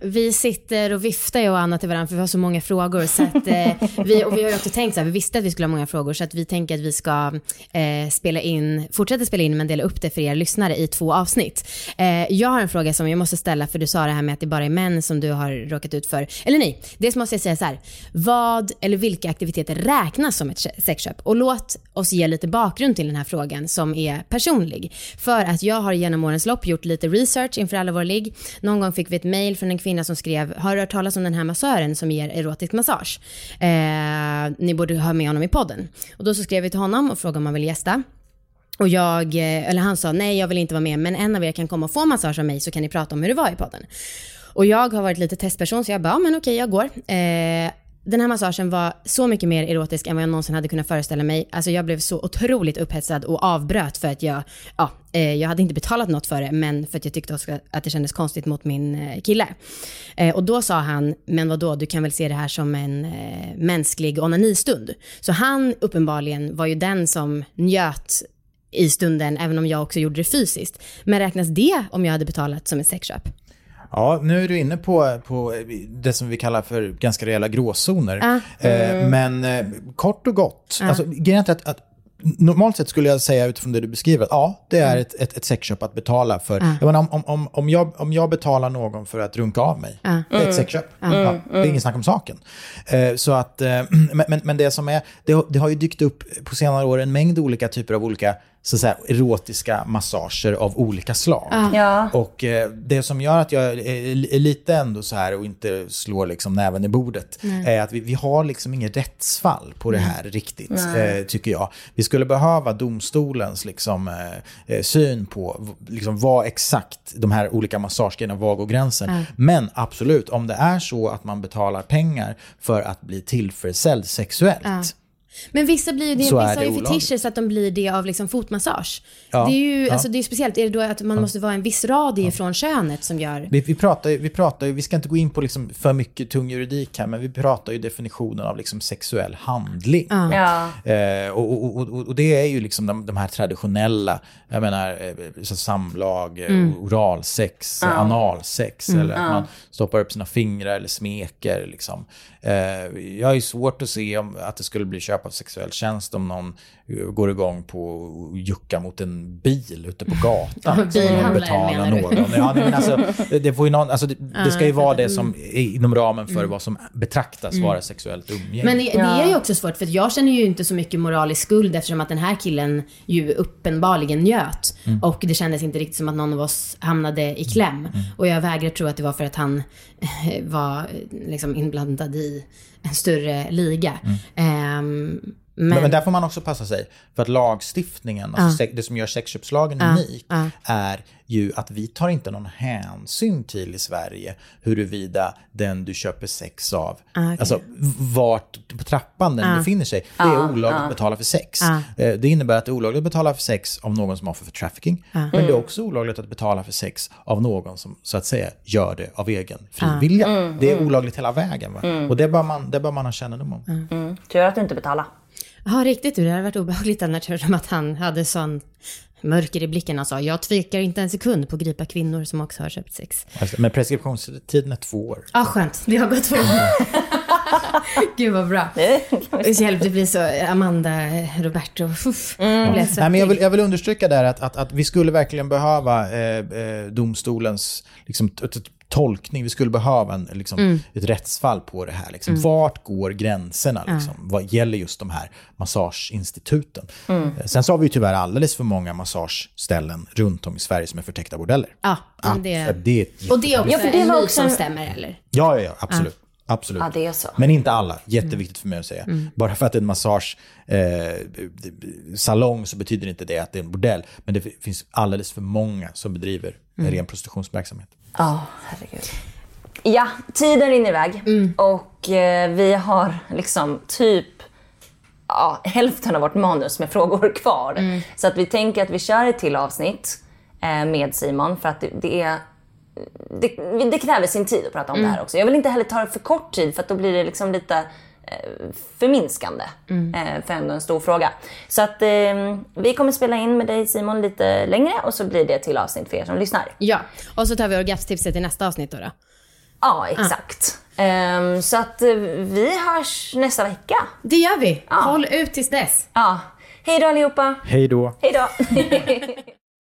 [SPEAKER 2] Vi sitter och viftar jag och Anna till varandra för vi har så många frågor. Så att, eh, vi, och vi har ju också tänkt så här, vi visste att vi skulle ha många frågor så att vi tänker att vi ska eh, spela in, fortsätta spela in men dela upp det för er lyssnare i två avsnitt. Eh, jag har en fråga som jag måste ställa för du sa det här med att det bara är män som du har råkat ut för. Eller nej, dels måste jag säga så här. Vad eller vilka aktiviteter räknas som ett sexköp? Och låt oss ge lite bakgrund till den här frågan som är personlig. För att jag har genom årens lopp gjort lite research inför alla våra ligg. Någon gång fick vi ett mail från en kvinna som skrev, har du hört talas om den här massören som ger erotisk massage? Eh, ni borde ha med honom i podden. Och då så skrev vi till honom och frågade om han ville gästa. Och jag, eh, eller han sa nej jag vill inte vara med men en av er kan komma och få massage av mig så kan ni prata om hur det var i podden. Och jag har varit lite testperson så jag bara, ja, men okej jag går. Eh, den här massagen var så mycket mer erotisk än vad jag någonsin hade kunnat föreställa mig. Alltså jag blev så otroligt upphetsad och avbröt för att jag, ja, eh, jag hade inte betalat något för det, men för att jag tyckte också att det kändes konstigt mot min eh, kille. Eh, och då sa han, men vad då, du kan väl se det här som en mänsklig onanistund. Så han uppenbarligen var ju den som njöt i stunden, även om jag också gjorde det fysiskt. Men räknas det om jag hade betalat som ett sexköp?
[SPEAKER 4] Ja, nu är du inne på, på det som vi kallar för ganska rejäla gråzoner.
[SPEAKER 2] Ah.
[SPEAKER 4] Eh, men eh, kort och gott, alltså, grejen är att, att Normalt sett skulle jag säga utifrån det du beskriver, att ja, det är ett, ett, ett sexköp att betala för. Jag menar, om, om, om, jag, om jag betalar någon för att runka av mig, det är ett sexköp. Ja, det är ingen snack om saken. Eh, så att, eh, men, men, det som är, det, har- det har ju dykt upp på senare år en mängd olika typer av olika så att säga, erotiska massager av olika slag.
[SPEAKER 3] Ja.
[SPEAKER 4] Och eh, det som gör att jag är, är lite ändå så här och inte slår liksom näven i bordet är att vi, vi har liksom inget rättsfall på det här riktigt, eh, tycker jag. Vi skulle behöva domstolens liksom, eh, eh, syn på liksom, vad exakt de här olika massagegrejerna, var går gränsen. Men absolut, om det är så att man betalar pengar för att bli tillfredsställd sexuellt,
[SPEAKER 2] Men vissa blir ju det,
[SPEAKER 4] Så är
[SPEAKER 2] vissa
[SPEAKER 4] det
[SPEAKER 2] har ju fetischer så att de blir det av liksom fotmassage.
[SPEAKER 4] Ja,
[SPEAKER 2] Det är ju
[SPEAKER 4] ja.
[SPEAKER 2] alltså, det är speciellt, är det då att man måste vara en viss radie från könet som gör...
[SPEAKER 4] Vi, vi, pratar, ju- vi pratar ju, vi ska inte gå in på liksom för mycket tung juridik här, men vi pratar ju definitionen av liksom sexuell handling.
[SPEAKER 3] Ja.
[SPEAKER 4] Eh, och, och, och, och det är ju liksom de, de här traditionella, jag menar eh, så samlag, mm. oralsex, analsex, eller att man stoppar upp sina fingrar eller smeker. Liksom. Eh, jag har ju svårt att se om, att det skulle bli köp av sexuell tjänst om någon eh, går igång på att jucka mot en bil ute på gatan.
[SPEAKER 2] Bilhandlare,
[SPEAKER 4] Betala
[SPEAKER 2] menar du?
[SPEAKER 4] någon. Ja, nej, men alltså, det, får ju någon, alltså, det, det ska ju vara det som är inom ramen för vad som betraktas vara sexuellt umgänge.
[SPEAKER 2] Men det, det är ju också svårt för jag känner ju inte så mycket moralisk skuld eftersom att den här killen ju uppenbarligen njöt.
[SPEAKER 4] Mm.
[SPEAKER 2] Och det kändes inte riktigt som att någon av oss hamnade i kläm.
[SPEAKER 4] Mm.
[SPEAKER 2] Och jag vägrar tro att det var för att han eh, var eh, liksom inblandad i en större liga. Ehm, men,
[SPEAKER 4] Mm. Men, men där får man också passa sig. För att lagstiftningen, alltså sex, det som gör sexköpslagen unik, är ju att vi tar inte någon hänsyn till i Sverige huruvida den du köper sex av, alltså vart på trappan den befinner sig, det är olagligt att betala för sex. Eh, Det innebär att det är olagligt att betala för sex av någon som offer för trafficking, men det är också olagligt att betala för sex av någon som så att säga gör det av egen fri vilja. Det är olagligt hela vägen. Va? Och det bör, man, det bör man ha kännedom om.
[SPEAKER 3] Tur att du inte betalar.
[SPEAKER 2] Ja, riktigt du. Det hade varit obehagligt annars de att han hade sån mörker i blicken och sa jag tvekar inte en sekund på att gripa kvinnor som också har köpt sex.
[SPEAKER 4] Alltså, Men preskriptionstiden är två år.
[SPEAKER 2] Ja, skönt. Det har gått två år. Gud vad bra. Hjälp, det blir så Amanda, Roberto. Uff, jag blev
[SPEAKER 4] Nej, men jag, vill, jag vill understryka där att, att, att vi skulle verkligen behöva eh, eh, domstolens liksom, tolkning. Vi skulle behöva en, liksom, ett rättsfall på det här. Liksom. Vart går gränserna liksom, vad gäller just de här massageinstituten? Eh, Sen så har vi ju tyvärr alldeles för många massageställen runt om i Sverige som är förtäckta bordeller.
[SPEAKER 2] Ja,
[SPEAKER 4] Ja,
[SPEAKER 2] det...
[SPEAKER 4] det är ett
[SPEAKER 2] Och det är också
[SPEAKER 3] Ja, för det var också
[SPEAKER 2] som stämmer, eller?
[SPEAKER 4] Ja, ja, ja absolut. Absolut.
[SPEAKER 3] Ja, det är så.
[SPEAKER 4] Men inte alla. Jätteviktigt för mig att säga. Bara för att det är en massagesalong eh, salong så betyder inte det att det är en bordell. Men det finns alldeles för många som bedriver en ren prostitutionsverksamhet.
[SPEAKER 3] Ja, herregud. Ja, tiden rinner iväg och eh, vi har liksom typ ja, hälften av vårt manus med frågor kvar. Så att vi tänker att vi kör ett till avsnitt eh, med Simon för att det, det är det, det kräver sin tid att prata om det här också. Jag vill inte heller ta det för kort tid för att då blir det liksom lite förminskande eh, för ändå en stor fråga. Så att eh, vi kommer spela in med dig Simon lite längre och så blir det till avsnitt för er som lyssnar.
[SPEAKER 2] Ja, och så tar vi orgasmtipset i nästa avsnitt då. då.
[SPEAKER 3] Ja, exakt. Ehm, så att eh, vi hörs nästa vecka.
[SPEAKER 2] Det gör vi. Håll ut tills dess.
[SPEAKER 3] Ja. Hej då allihopa.
[SPEAKER 4] Hej då!
[SPEAKER 3] Hej då.